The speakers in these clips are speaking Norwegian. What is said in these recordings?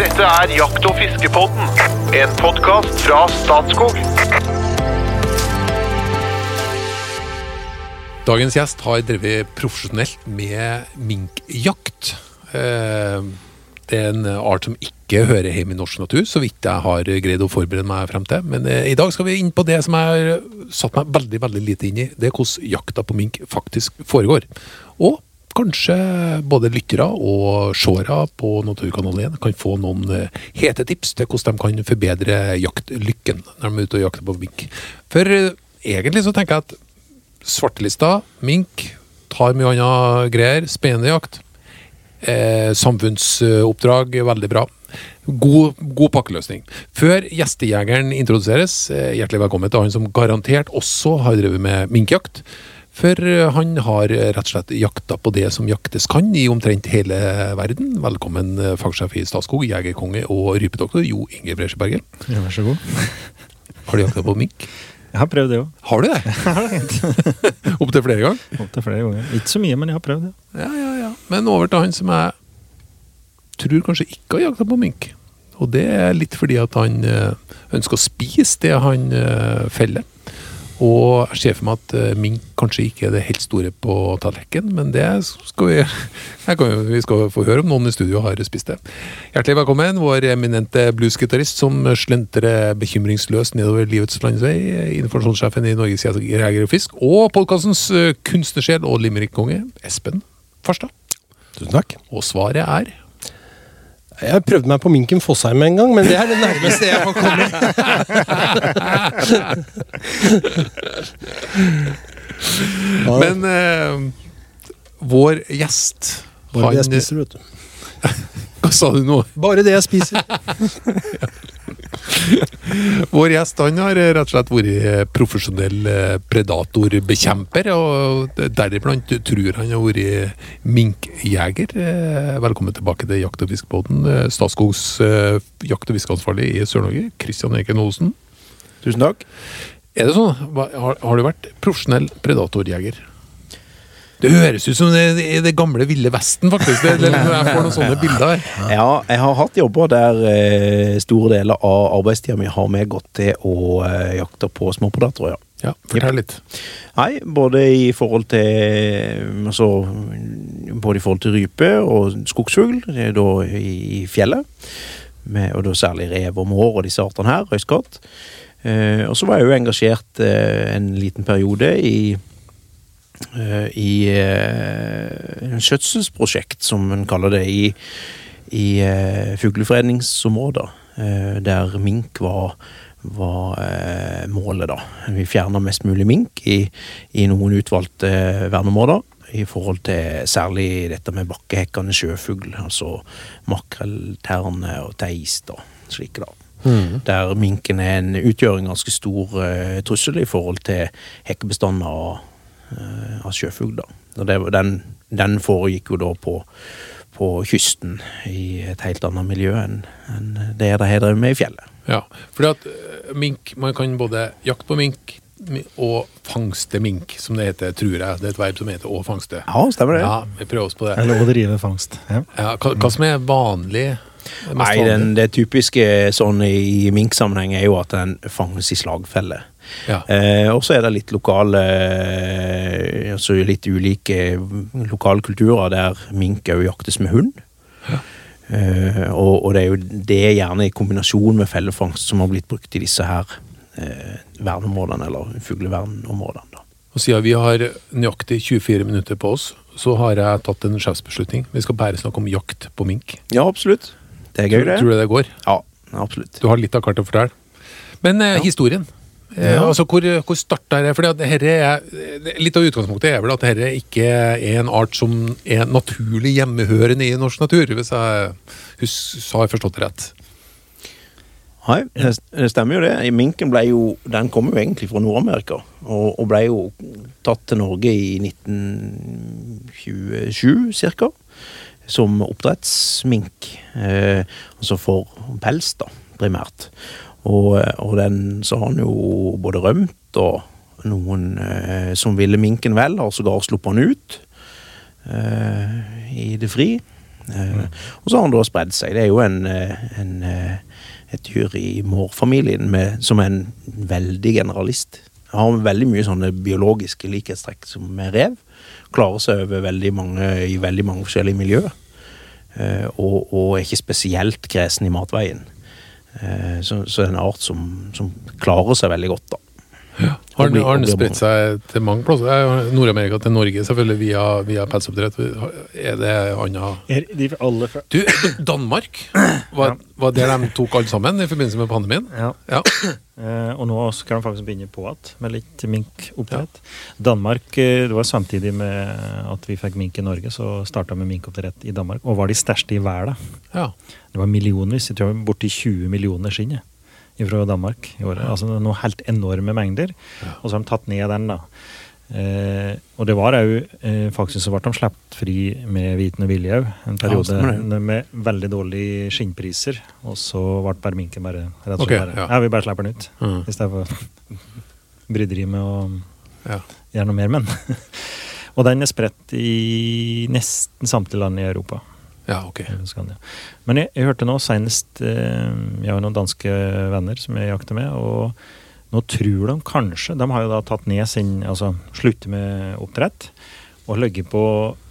Dette er Jakt- og fiskepodden, en podkast fra Statskog. Dagens gjest har drevet profesjonelt med minkjakt. Eh, Det er en art som ikke hører hjemme i norsk natur, så vidt jeg har greid å forberede meg frem til. Men eh, i dag skal vi inn på det som jeg har satt meg veldig veldig lite inn i. Det er hvordan jakta på mink faktisk foregår. Og kanskje både lyttere og seere på Naturkanalen 1 kan få noen eh, hete tips til hvordan de kan forbedre jaktlykken når de er ute og jakter på mink. For eh, egentlig så tenker jeg at svartelista, mink, tar mye annet greier. Spennende jakt. Eh, samfunnsoppdrag, veldig bra. God, god pakkeløsning. Før gjestejegeren introduseres, eh, hjertelig velkommen til han som garantert også har drevet med minkjakt. For eh, han har rett og slett jakta på det som jaktes kan i omtrent hele verden. Velkommen eh, fagsjef i Statskog, jegerkonge og rypedoktor Jo Inge Bresjeberger. Ja, vær så god. Har du jakta på mink? Jeg har prøvd det òg. Har du det? Opptil flere ganger? Opptil flere ganger. Ikke så mye, men jeg har prøvd det. Ja, ja, ja. Men over til han som jeg tror kanskje ikke har jakta på mink. Og det er litt fordi at han eh, ønsker å spise det han eh, feller. Og jeg ser for meg at eh, mink kanskje ikke er det helt store på tallerkenen, men det skal vi kan, Vi skal få høre om noen i studio har spist det. Hjertelig velkommen, vår eminente bluesgitarist som slentrer bekymringsløst nedover livets landsvei. Informasjonssjefen i Norges Jeger og Fisk, og podkastens kunstnersjel og limerickkonge, Espen Farstad. Tusen takk. Og svaret er Jeg prøvde meg på minken Fossheim en gang, men det er det nærmeste jeg har kommet. Men eh, vår gjest Bare det jeg spiser, vet du. Hva sa du nå? Bare det jeg spiser. Vår gjest han har rett og slett vært profesjonell eh, predatorbekjemper, og deriblant tror han har vært minkjeger. Eh, Velkommen tilbake til Jakt- og fiskebåten. eh, Statskogs eh, jakt- og fiskeansvarlig i Sør-Norge, Kristian Eken Osen. Tusen takk. Er det sånn? Har, har du vært profesjonell predatorjeger? Det høres ut som det, det, gamle Ville Vesten, faktisk. Det, det, jeg får noen sånne bilder her. Ja, jeg har hatt jobber der eh, store deler av arbeidstida mi har vi gått til å eh, jakte på småpredatorer, ja. Ja, Fortell litt. Nei, både i forhold til altså, Både i forhold til rype og skogsfugl, er da i fjellet. Med, og da særlig rev og mår og disse artene her, røyskatt. Eh, og så var jeg jo engasjert eh, en liten periode i eh, i uh, en skjøtselsprosjekt, som en kaller det, i, i uh, fuglefredningsområder. Uh, der mink var, var uh, målet, da. Vi fjerna mest mulig mink i, i noen utvalgte verneområder. I forhold til særlig dette med bakkehekkende sjøfugl, altså makrell, terne og teis og slike, da. Der minken er en, utgjør en ganske stor uh, trussel i forhold til hekkebestander eh, av sjøfugl. da. Og det, den, den foregikk jo da på, på kysten i et helt annet miljø enn enn det de har drevet med i fjellet. Ja, fordi at eh, mink, man kan både jakte på mink og fangste mink, som det heter, tror jeg. Det er et verb som heter å fangste. Ja, stemmer det. Ja, vi prøver oss på det. Eller å drive fangst. Ja. Ja, hva, hva som er vanlig? det Nei, den, det typiske sånn i minksammenheng er jo at den fanges i slagfelle. Ja. Eh, og så er det litt lokale eh, Altså litt ulike lokale kulturer der mink òg jaktes med hund. Eh, og, og det er jo det gjerne i kombinasjon med fellefangst som har blitt brukt i disse her eh, verneområdene, eller fuglevernområdene. da. Og siden vi har nøyaktig 24 minutter på oss, så har jeg tatt en sjefsbeslutning. Vi skal bare snakke om jakt på mink. Ja, absolutt. Det er gøy, det. Tror du det går? Ja, absolutt. Du har litt av kartet å fortelle. Men eh, historien. Eh, altså, Hvor, hvor starta det? Fordi at dette er, Litt av utgangspunktet er vel at dette ikke er en art som er naturlig hjemmehørende i norsk natur, hvis jeg hus, har forstått det rett. Nei, det stemmer jo det. Minken ble jo, den kom jo egentlig fra Nord-Amerika, og, og ble jo tatt til Norge i 1927 cirka, som oppdrettsmink. Eh, altså for pels, da, primært. Og, og den så har han jo både rømt, og noen eh, som ville minken vel, har sågar sluppet han ut eh, i det fri. Eh, Og så har han da spredd seg. Det er jo en, eh, en, eh, et dyr i mårfamilien som er en veldig generalist. Har veldig mye sånne biologiske likhetstrekk som med rev. Klarer seg over veldig mange, i veldig mange forskjellige miljøer. Eh, og, og er ikke spesielt kresen i matveien. Eh, så, så det er en art som, som klarer seg veldig godt, da. Den, har den spredt seg til mange plasser? Nord-Amerika til Norge, selvfølgelig via, via pelsoppdrett. Er det anna Er de Du, Danmark, var, var det de tok alle sammen i forbindelse med pandemien? Ja. Ja. Eh, og nå skal de faktisk begynne på igjen med litt minkoppdrett. Danmark, eh, det var samtidig med at vi fikk mink i Norge, så starta med minkoppdrett i Danmark. Og var de største i verden. ja. Det var millionvis, jeg tror borti 20 millioner skinn fra Danmark i året. Altså noe helt enorme mengder. Og så har de tatt ned den, da. Eh, og det var òg eh, faktisk så ble de sluppet fri med viten og vilje òg, en periode ja, med veldig dårlige skinnpriser. Og så ble bare minken bare rett og slett bare ja. ja. vi bare slipper den ut. Mm. I stedet for bryderi med å ja. gjøre noe mer med den. og den er spredt i nesten samtlige land i Europa. Ja, ok. Eller Men jeg, jeg hørte nå senest eh, Jeg har noen danske venner som jeg jakter med, og nå tror de kanskje De har jo da tatt ned sin Altså slutte med oppdrett og ligget på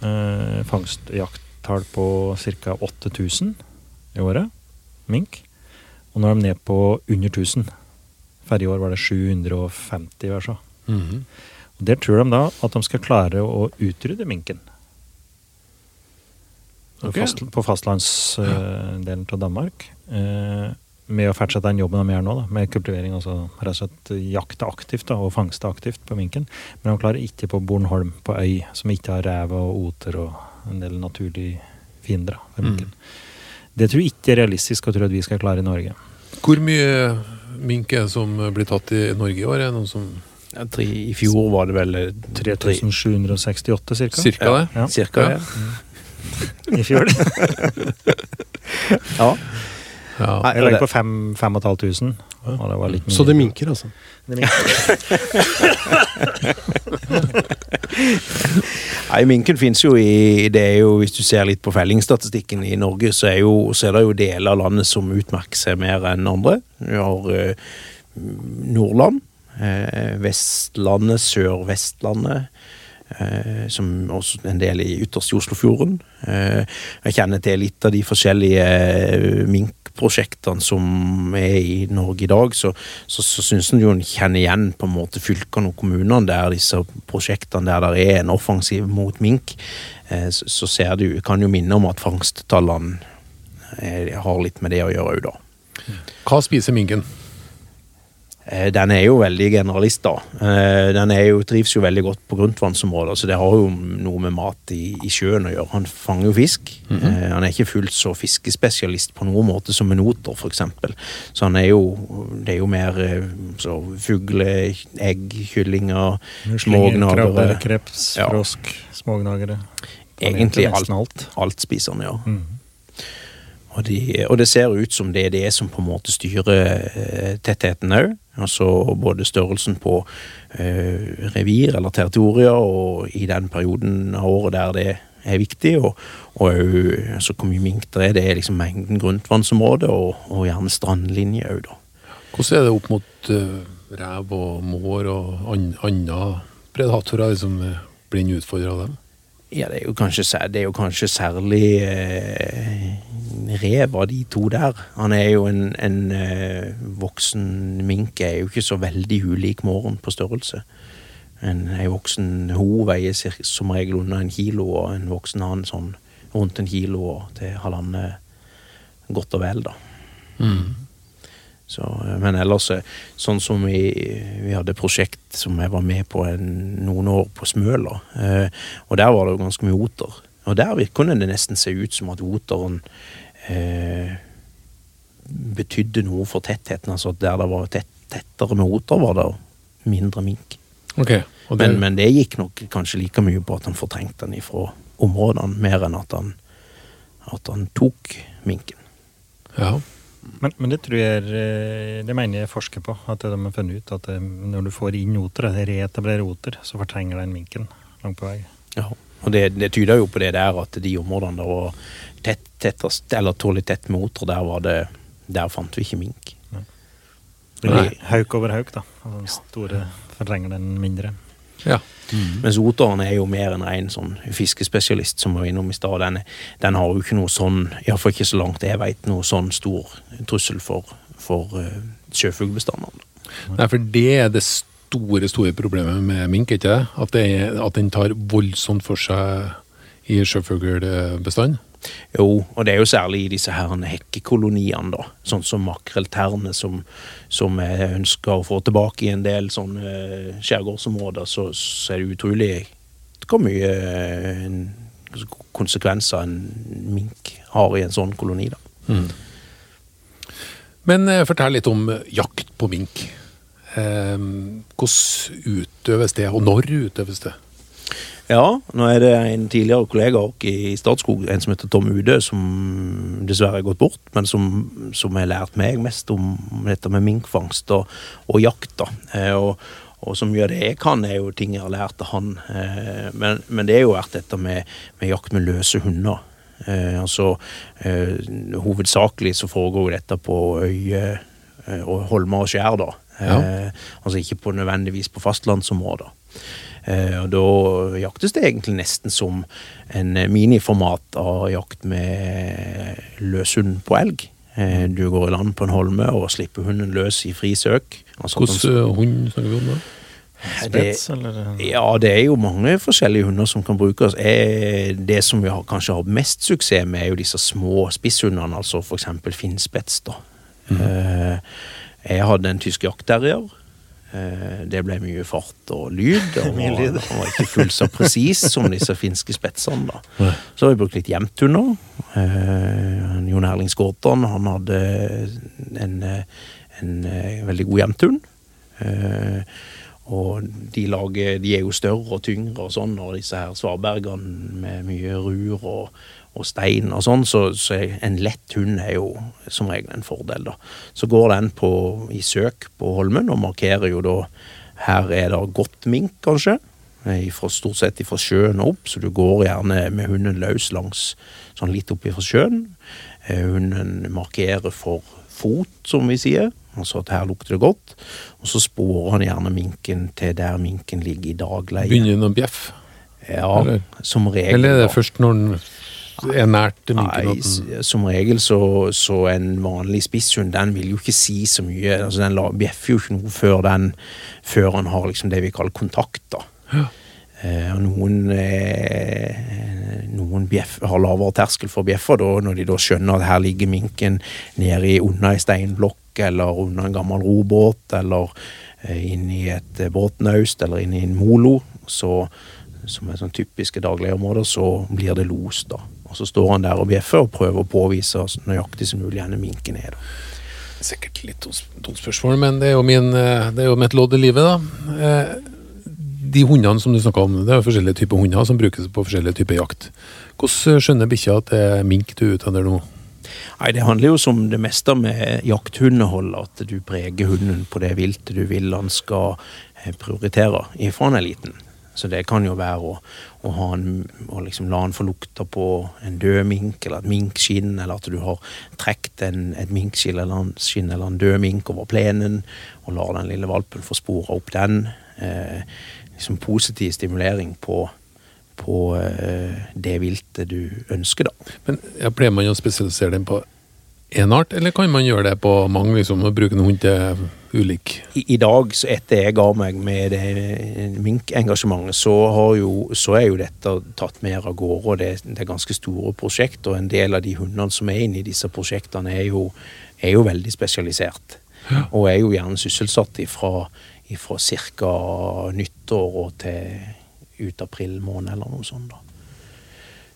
eh, fangstjakttall på ca. 8000 i året. Mink. Og nå er de ned på under 1000. Forrige år var det 750 hver så. Mhm. Og Der tror de da at de skal klare å utrydde minken. Ok. Fast, på fastlandsdelen av Danmark. Uh, med å fortsette den jobben de gjør nå, da, med kultivering. altså rett og slett Jakte aktivt da, og fangste aktivt på minken. Men de klarer ikke på Bornholm, på øy, som ikke har rev og oter og en del naturlige fiender for minken. Det tror jeg ikke er realistisk å tro at vi skal klare i Norge. Hvor mye mink er det som blir tatt i Norge i år? Er det noen som Ja, tre, I fjor var det vel eh, 3768 ca. Cirka det? Ja. Cirka, Ja. Ja. i fjor. ja. Ja. Nei, Jeg legger på 5500. Og det var litt Så det minker, altså. Det minker. Nei, minken finnes jo i det er jo, Hvis du ser litt på fellingsstatistikken i Norge, så er, jo, så er det jo deler av landet som utmerker seg mer enn andre. Vi har eh, Nordland, eh, Vestlandet, Sør-Vestlandet. Eh, som også en del i ytterst i Oslofjorden. Eh, jeg kjenner til litt av de forskjellige eh, minkprosjektene som er i Norge i dag. Så, så, så syns en jo en kjenner igjen på en måte fylkene og kommunene der disse prosjektene der det er en offensiv mot mink. Så, så ser du, kan jo minne om at fangsttallene har litt med det å gjøre òg, da. Hva spiser minken? Eh, Den er jo veldig generalist, da. Eh, Den jo, trives jo veldig godt på grunnvannsområder, så det har jo noe med mat i, i sjøen å gjøre. Han fanger jo fisk. Eh, Han er ikke fullt så fiskespesialist på noen måte som en oter, f.eks. Så han er jo Det er jo mer så fugle, egg, kyllinger, Krabber, smågnagere. kreps, Ja. frosk, smågnagere. Egentlig alt. alt. Spiser han, ja. Mm. Og, de, og det ser ut som det er det som på en måte styrer eh, tettheten òg. Altså både størrelsen på eh, revir eller territorier, og i den perioden av året der det er viktig, og, og altså hvor mye mink det er. Det er liksom mengden grunnvannsområde, og, og gjerne strandlinje òg, da. Hvordan er det opp mot uh, rev og mår og an- andre predatorer som blir blir utfordrer av dem? Ja, det er jo kanskje, er jo kanskje særlig eh, rev av de to der. Han er jo en, en eh, voksen mink, er jo ikke så veldig ulik måren på størrelse. En, en voksen ho veier som regel under en kilo, og en voksen annen sånn rundt en kilo og til halvannet godt og vel, da. Så, eh, men ellers, eh, sånn som vi, vi hadde prosjekt som jeg var med på en, noen år på Smøla, eh, og der var det jo ganske mye oter. Og der kunne det nesten se ut som at oteren eh, betydde noe for tettheten. Altså at der det var tett, tettere med oter, var det mindre mink. Okay, det, Men, men det gikk nok kanskje like mye på at han fortrengte den ifra områdene, mer enn at han, at han tok minken. ja. Men, men det tror jeg eh, Det mener jeg forsker på. At de har funnet ut at det, når du får inn oter, reetablerer oter, så fortrenger den minken langt på vei. Ja. Og det, det tyder jo på det der at de områdene der var tett, tettest, eller tålelig tett med oter, der var det Der fant vi ikke mink. Det blir hauk over hauk, da. Og den store fortrenger den mindre. Ja. Mens oteren er jo mer en ren sånn fiskespesialist, som vi var innom i stad. Den, den har jo ikke noe sånn, iallfall ikke så langt jeg veit, noe sånn stor trussel for, for uh, sjøfuglbestandene. Nei, for det er det store, store problemet med mink, ikke det? At, det er, at den tar voldsomt for seg i sjøfuglbestand. Jo, og det er jo særlig i disse her hekkekoloniene, da. Sånn som makrellterne, som, som jeg ønsker å få tilbake i en del sånne eh, skjærgårdsområder, så, så er det utrolig hvor mye eh, konsekvenser en mink har i en sånn koloni, da. Men eh, fortell litt om jakt på mink. Hvordan utøves det, og når utøves det? Ja, nå er det en tidligere kollega i Statskog, en som heter Tom Ude, som dessverre er gått bort, men som, som har lært meg mest om dette med minkfangst og, og jakt. da. Eh, og, og så mye av det jeg kan, er jo ting jeg har lært av han. Eh, men, men det har jo vært dette med, med jakt med løse hunder. Eh, altså, eh, hovedsakelig så foregår jo dette på øye eh, og holmer og skjær, da. Eh, altså ikke på nødvendigvis på fastlandsområder. Eh, og da jaktes det egentlig nesten som en miniformat av jakt med løshund på elg. Eh, du går i land på en holme og slipper hunden løs i fri søk. Altså Hvilken eh, hund snakker vi om da? Spets, eller? ja, det er jo mange forskjellige hunder som kan brukes. Eh, Det som vi har, kanskje har mest suksess med, er jo disse små spisshundene, altså f.eks. finnspets. da. Eh, Jeg hadde en tysk jaktterrier. Eh, Det ble mye fart og lyd. og. Han var ikke fullt så presis som disse finske spetsene. da. Så har vi brukt litt jevnthunder. Eh, Jon Erling Skårton han hadde en, en eh, veldig god jevnthund. Eh, og de, lager, de er jo større og tyngre og sånn, og disse her svabergene med mye rur og, og stein og sånn, så, så en lett hund er jo som regel en fordel, da. Så går den på, i søk på Holmen og markerer jo da her er det godt mink, kanskje. Ifra, stort sett fra sjøen og opp, så du går gjerne med hunden løs langs sånn litt opp fra sjøen. Eh, Hunden markerer for fot, som vi sier, altså at her lukter det godt. Og så sporer han gjerne minken til der minken ligger i dagleie. Begynner den å bjeffe? Ja, eller? som regel. Eller er det først når den er nært minken? Nei, at den- s- som regel så, så en vanlig spisshund, den vil jo ikke si så mye. Altså Den bjeffer jo ikke noe før den Før han har liksom det vi kaller kontakt, da. Eh, og noen eh, Noen bjeff, har lavere terskel for bjeffer da, når de da skjønner at her ligger minken nede i under ei steinblokk, eller under en gammel robåt, eller eh, inni et eh, båtnaust, eller inni en molo, så, som er sånn typiske dagligområder, så blir det los, da. Og så står han der og bjeffer og prøver å påvise så nøyaktig som mulig hvor minken er. Sikkert litt dumt spørsmål, men det er jo, min, eh, det er jo mitt lodd i livet, da. Eh, De hundene som du snakka om, det er jo forskjellige typer hunder som brukes på forskjellige typer jakt. Hvordan skjønner bikkja at det er mink du er ute etter nå? Nei, Det handler jo som det meste med jakthundehold, at du preger hunden på det viltet du vil han skal eh, prioritere ifra han er liten. Så det kan jo være å, å, en, å liksom la den få lukta på en død mink, eller et minkskinn, eller at du har trukket et minkskinn eller en eller en død mink over plenen, og lar den lille valpen få spore opp den. Eh, liksom positiv stimulering på, på eh, det viltet du ønsker, da. Men ja, Pleier man å spesialisere den på én art, eller kan man gjøre det på mange, liksom, og bruke en hund til ulik i, i dag, så etter jeg ga meg med det minkengasjementet, så, så er jo dette tatt mer av gårde. og det, det er ganske store prosjekt, og en del av de hundene som er inne i disse prosjektene, er jo, er jo veldig spesialisert. Og er jo gjerne sysselsatt ifra, ifra ca. nyttår og til ut april måned, eller noe sånt. da.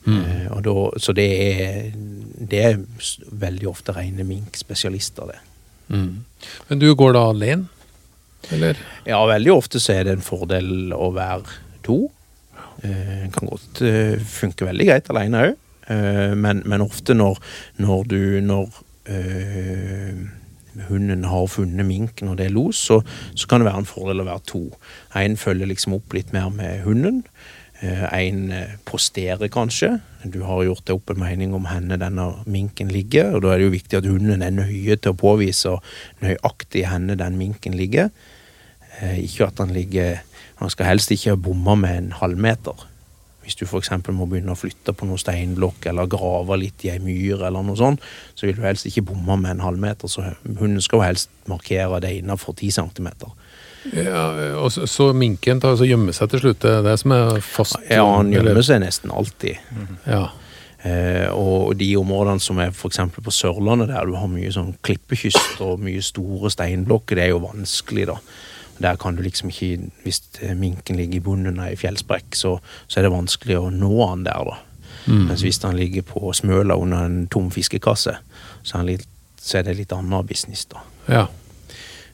Mm. og da, så det er, det er veldig ofte rene minkspesialister, det. Mm. Men du går da alene? Eller? Ja, veldig ofte så er det en fordel å være to. Eh, kan godt eh, funke veldig greit alene òg, eh, men, men ofte når, når du Når eh, hunden har funnet minken og det er los, så, så kan det være en fordel å være to. En følger liksom opp litt mer med hunden. En posterer kanskje. Du har gjort deg opp en mening om henne denne minken ligger, og da er det jo viktig at hunden er nøye til å påvise nøyaktig henne den minken ligger. Eh, Ikke at han ligger Han skal helst ikke bomme med en halvmeter. Hvis du f.eks. må begynne å flytte på noen steinblokk eller grave litt i ei myr, eller noe sånt, så vil du helst ikke bomme med en halvmeter. Så hunden skal jo helst markere det innenfor 10 centimeter. Ja, og så, så minken tar så gjemmer seg til slutt, det er det som er fast? Ja, han gjemmer seg nesten alltid. Ja. Eh, og de områdene som er f.eks. på Sørlandet, der du har mye sånn klippekyst og mye store steinblokker, det er jo vanskelig, da. Der kan du liksom ikke Hvis minken ligger i bunnen av ei fjellsprekk, så, så er det vanskelig å nå han der, da. Mens hvis han ligger på smøla under en tom fiskekasse, så er, han litt, så er det litt annen business, da. ja.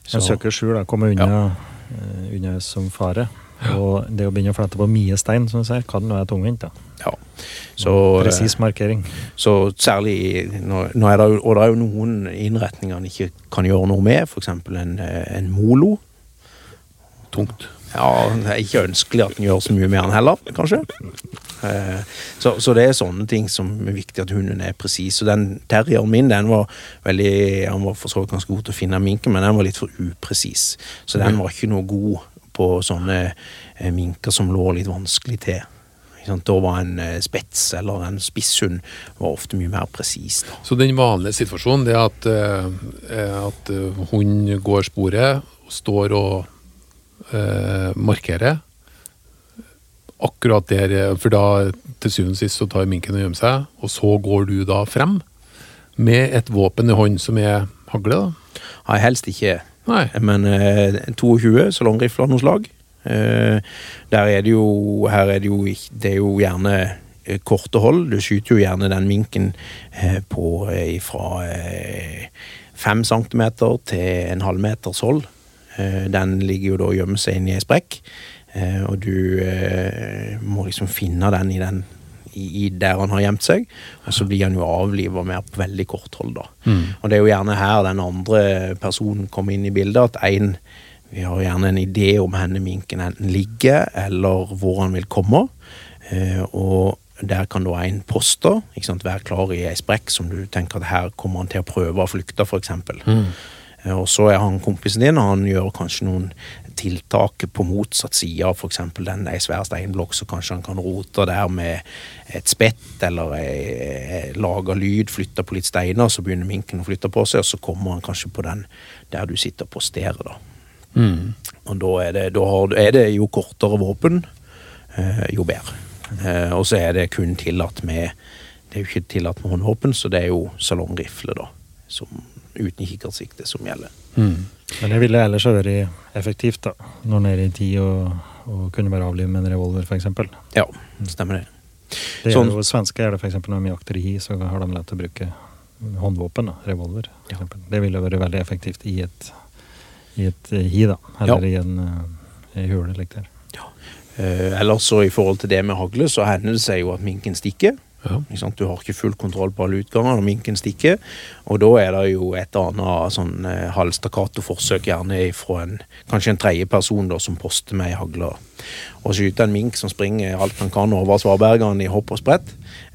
Så, En søker skjul, da. Komme unna, eh, unna som fare. Og det å begynne å flette på mye stein, som du sier, kan være tungvint. da. ja. Så, eh, Presis markering. Så særlig nå, nå er det Og det er jo noen innretninger han ikke kan gjøre noe med, f.eks. En, eh, en molo. Tungt. Ja, det er ikke ønskelig at en gjør så mye med han heller, kanskje. Eh, Så, så det er sånne ting som er viktig at hunden er presis. Og den terrieren min den var veldig, han var for så vidt ganske god til å finne minken, men den var litt for upresis. Så den var ikke noe god på sånne eh, minker som lå litt vanskelig til. Da var en eh, spets eller en spisshund var ofte mye mer presis. Så den vanlige situasjonen det er at, at hund går sporet, står og eh, markere Akkurat der, eh, for da til syvende og sist så tar minken og gjemmer seg, og så går du da frem med et våpen i hånd som er hagle, da? Nei, helst ikke Nei. Men eh, 22 salongrifler av noe slag. Eh, der er det jo Her er det jo Det er jo gjerne eh, korte hold. Du skyter jo gjerne den minken eh, på eh, fra eh, fem centimeter til en halvmeters hold. Eh, den ligger jo da og gjemmer seg inni ei sprekk. Eh, og du eh, må liksom finne den i den i, der han har gjemt seg, og så blir han jo avliva mer på veldig kort hold. da. Og det er jo gjerne her den andre personen kommer inn i bildet, at en vi har gjerne en idé om henne minken enten ligger, eller hvor han vil komme. Eh, og der kan da en poste, ikke sant, være klar i ei sprekk som du tenker at her kommer han til å prøve å flykte, f.eks. Mm. Og så er han kompisen din, og han gjør kanskje noen tiltak på motsatt side av f.eks. den ei svær steinblokk, så kanskje han kan rote der med et spett eller ei- lage lyd, flytte på litt steiner, så begynner minken å flytte på seg, og så kommer han kanskje på den der du sitter og posterer, da. Og da er det, da er det jo kortere våpen, eh, jo bedre. Eh, og så er det kun tillatt med Det er jo ikke tillatt med håndvåpen, så det er jo salongrifle, da. Som, uten kikkertsikte, som gjelder. Mm. Men det ville ellers ha vært effektivt, da. Når nede i tid og, og kunne bare avlive med en revolver, f.eks. Ja, stemmer det. Det Sånn- jo Svenske er det f.eks. når de jakter i hi, så har de lett å bruke håndvåpen, da, revolver. Eksempel. Det ville vært veldig effektivt i et, i et eh, hi, da. Eller Ja. i en eh, i hule Like der. Eh, ellers så i forhold til det med hagle, så hender det seg jo at minken stikker. Ja. Ikke sant? Du har ikke full kontroll på alle utganger når minken stikker. Og da er det jo et annet sånn eh, halvstakkato-forsøk, gjerne fra en, kanskje en tredje person da, som poster med ei hagle. Å skyte en mink som springer alt han kan over svabergene i hopp og sprett,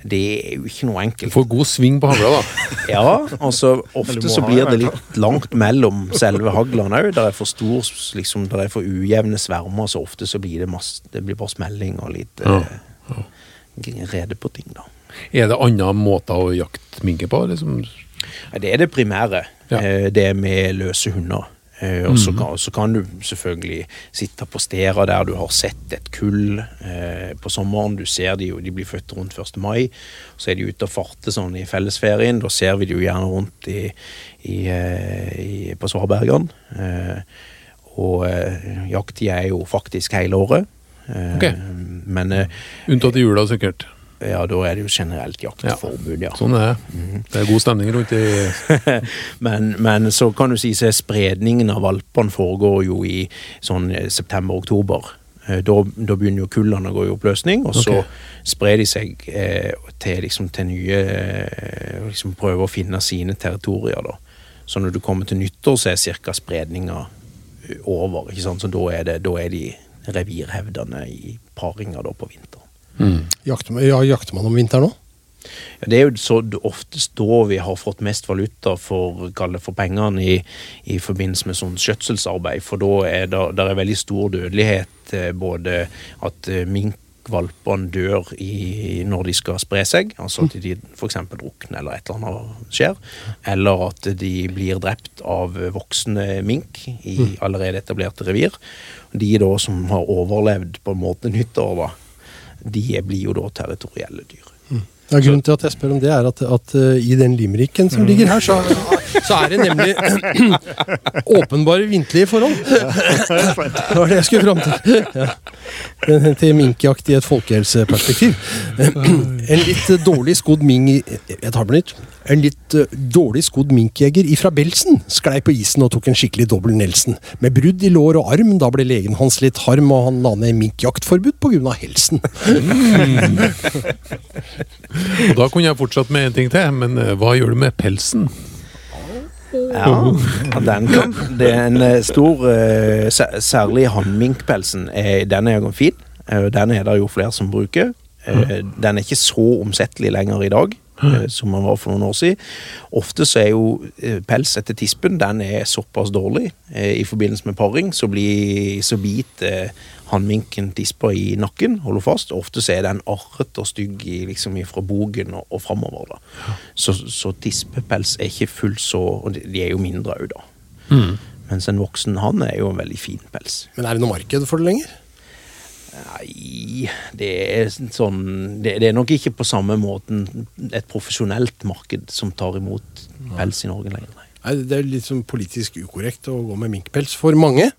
det er jo ikke noe Du enkelt. får god sving på hagla, da. Ja, og så ofte så blir det litt langt mellom selve haglene òg. Der er for stor, liksom, der er for ujevne svermer, så ofte så blir det masse Det blir bare smelling og litt Ja, Ja. rede på ting, da. Er det andre måter å jakte minke på? Liksom? Ja, Det er det primære. Ja. eh, Det med løse hunder. Eh, Og så kan, så kan du selvfølgelig sitte på steder der du har sett et kull eh, på sommeren. Du ser de jo, de blir født rundt 1. mai. Så er de ute og farter sånn i fellesferien. Da ser vi de jo gjerne rundt i, i, eh, i, på Svarbergen Eh, og eh, jakttida er jo faktisk hele året. Eh, okay. Men eh, Unntatt i jula, sikkert. Ja, da er det jo generelt jaktforbud, ja. Sånn er det. Det er god stemning rundt i men, men så kan du si er spredningen av valpene foregår jo i sånn eh, september-oktober. Eh, Da, da begynner jo kullene å gå i oppløsning, og så Ok. sprer de seg eh, til, liksom, til nye eh, liksom Prøver å finne sine territorier, da. Så når du kommer til nyttår, så er cirka spredninga eh, over. ikke sant? Så da er, det, da er de revirhevdende i paringer da på vinteren. Jakter, man- ja, jakter man om vinteren òg? Ja, Det er jo så oftest da vi har fått mest valuta for, for pengene i, i forbindelse med sånn skjøtselsarbeid. For da er det der er veldig stor dødelighet, eh, både at eh, minkvalpene dør i, når de skal spre seg, altså at de f.eks. drukner eller et eller annet skjer, eller at de blir drept av voksne mink i allerede etablerte revir. De da som har overlevd på en måte nyttår, da, de blir jo da territorielle dyr. Ja, grunnen til at jeg spør om det, er at, at uh, i den limericken som ligger her, så, så er det nemlig åpenbare vinterlige forhold. Det var det jeg skulle fram til. Ja. Til minkjakt i et folkehelseperspektiv. En litt dårlig skodd mink... Jeg tar på nytt. En litt eh, dårlig skodd minkjeger ifra Belsen sklei på isen og tok en skikkelig dobbel Nelson. Med brudd i lår og arm, da ble legen hans litt harm, og han la ned minkjaktforbud pga. helsen. Og da kunne jeg fortsatt med en ting til, men eh, hva gjør du med pelsen? Ja, den kan Det er en eh, stor eh, Særlig hannminkpelsen. Den er jo fin. Eh, Den er det jo flere som bruker. Eh, Den er ikke så omsettelig lenger i dag. Eh, Som den var for noen år siden. Ofte så er jo eh, pels etter tispen Den er såpass dårlig eh, i forbindelse med paring, så, blir, så biter hannminken tispa i nakken, holder fast. Ofte så er den arret og stygg i, liksom fra bogen og, og framover. Da. Så, så tispepels er ikke fullt så Og de, er jo mindre òg, da. Mens en voksen hann er jo en veldig fin pels. Men er det noe marked for det lenger? Nei, det er sånn det, det er nok ikke på samme måten et profesjonelt marked som tar imot pels i Norge lenger. Nei. Nei, Det er litt sånn politisk ukorrekt å gå med minkpels for mange.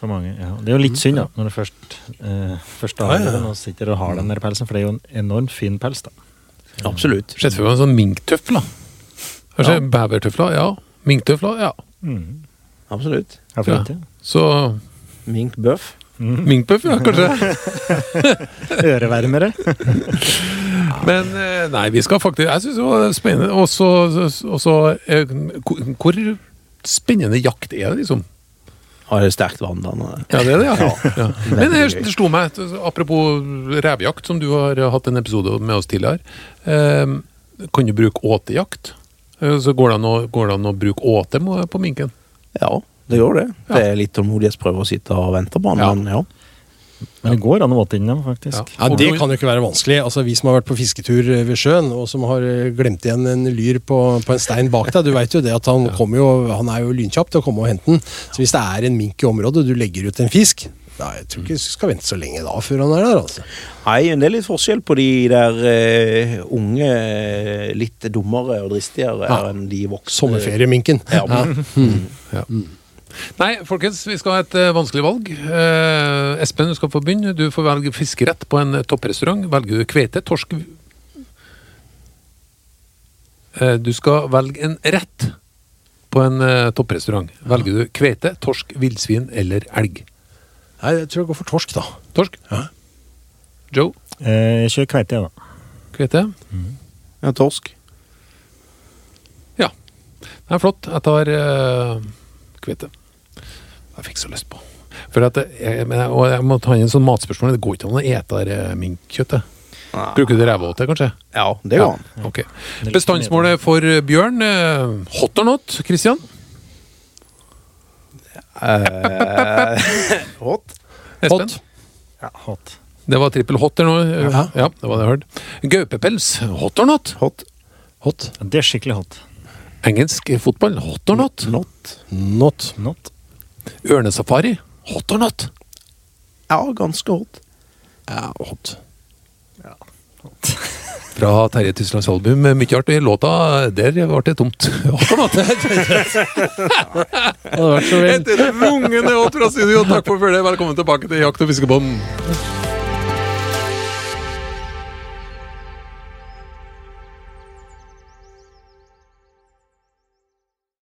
For mange, ja. Det er jo litt synd, da, når du først, eh, først har ja. den og sitter og har den der pelsen, for det er jo en enormt fin pels, da. Absolutt. Sett for deg en sånn minktøfle. Kanskje Ja. bevertøfler? Ja. Minktøfler? Ja. Mm. Absolutt. Ja. Så Minkbøff. Minkpuff, ja, kanskje. Ørevermere. Men eh, nei, vi skal faktisk Jeg syns det var spennende. Og så eh, hvor- spennende jakt er det, liksom? Har det sterkt vann da. Ja, det er det, ja. ja. Men det slo meg, apropos revejakt, som du har hatt en episode med oss tidligere. Eh, kan du bruke åtejakt? Eh, Så går det an å, går det an å bruke åte på minken? Ja, det gjør det. Ja. Det er litt tålmodighetsprøve å sitte og vente på den, Ja. men ja. Men det går an å våte inn dem, faktisk. Ja, ja, Det kan jo ikke være vanskelig. Altså, Vi som har vært på fisketur eh, ved sjøen, og som har eh, glemt igjen en lyr på, på en stein bak deg, du veit jo det at han, kommer jo, han er jo lynkjapp til å komme og hente den. Så hvis det er en mink i området, og du legger ut en fisk da, Jeg tror ikke du skal vente så lenge da før han er der. altså. Nei, det er litt forskjell på de der uh, unge, litt dummere og dristigere Ja. enn de voksne. Sommerferieminken. Ja. Ja. Nei, folkens, vi skal ha et uh, vanskelig valg. Uh, Espen, du skal få begynne. Du får velge fiskerett på en eh, topprestaurant. Velger du kveite, torsk uh, Du skal velge en rett på en topprestaurant. Velger du kveite, torsk, villsvin eller elg? Nei, Jeg tror jeg går for torsk, da. Torsk? Ja. Joe? Eh, Jeg kjører kveite, jeg, da. Kveite? Ja, torsk. Ja. Det er flott. Jeg tar uh, kveite. Jeg fikk så lyst på. For at jeg, jeg, og jeg må ta inn en sånn matspørsmål. Det går ikke an å ete der, minkkjøttet. minkkjøttet. Bruker du rævåte, kanskje? Ja, det går an. Okay. Bestandsmålet for eh, bjørn, eh, hot or not, Christian? Eh, hot. Espen? Hot. Ja, hot. Det var trippel hot der nå. Ja. Ja, det var det jeg hørte. Gaupepels, hot or not? Hot. Hot. Det er skikkelig hot. Engelsk fotball, hot or not? Not. Not. Not. Ørnesafari, hot or not? Ja, ganske hot. Ja, hot. Ja, hot. Fra Terje Tyslands album Mye artig. Låta der ble det tomt. Hot or not? Etter rungende hot fra studio, takk for følget. Velkommen tilbake til Jakt- og fiskebånd.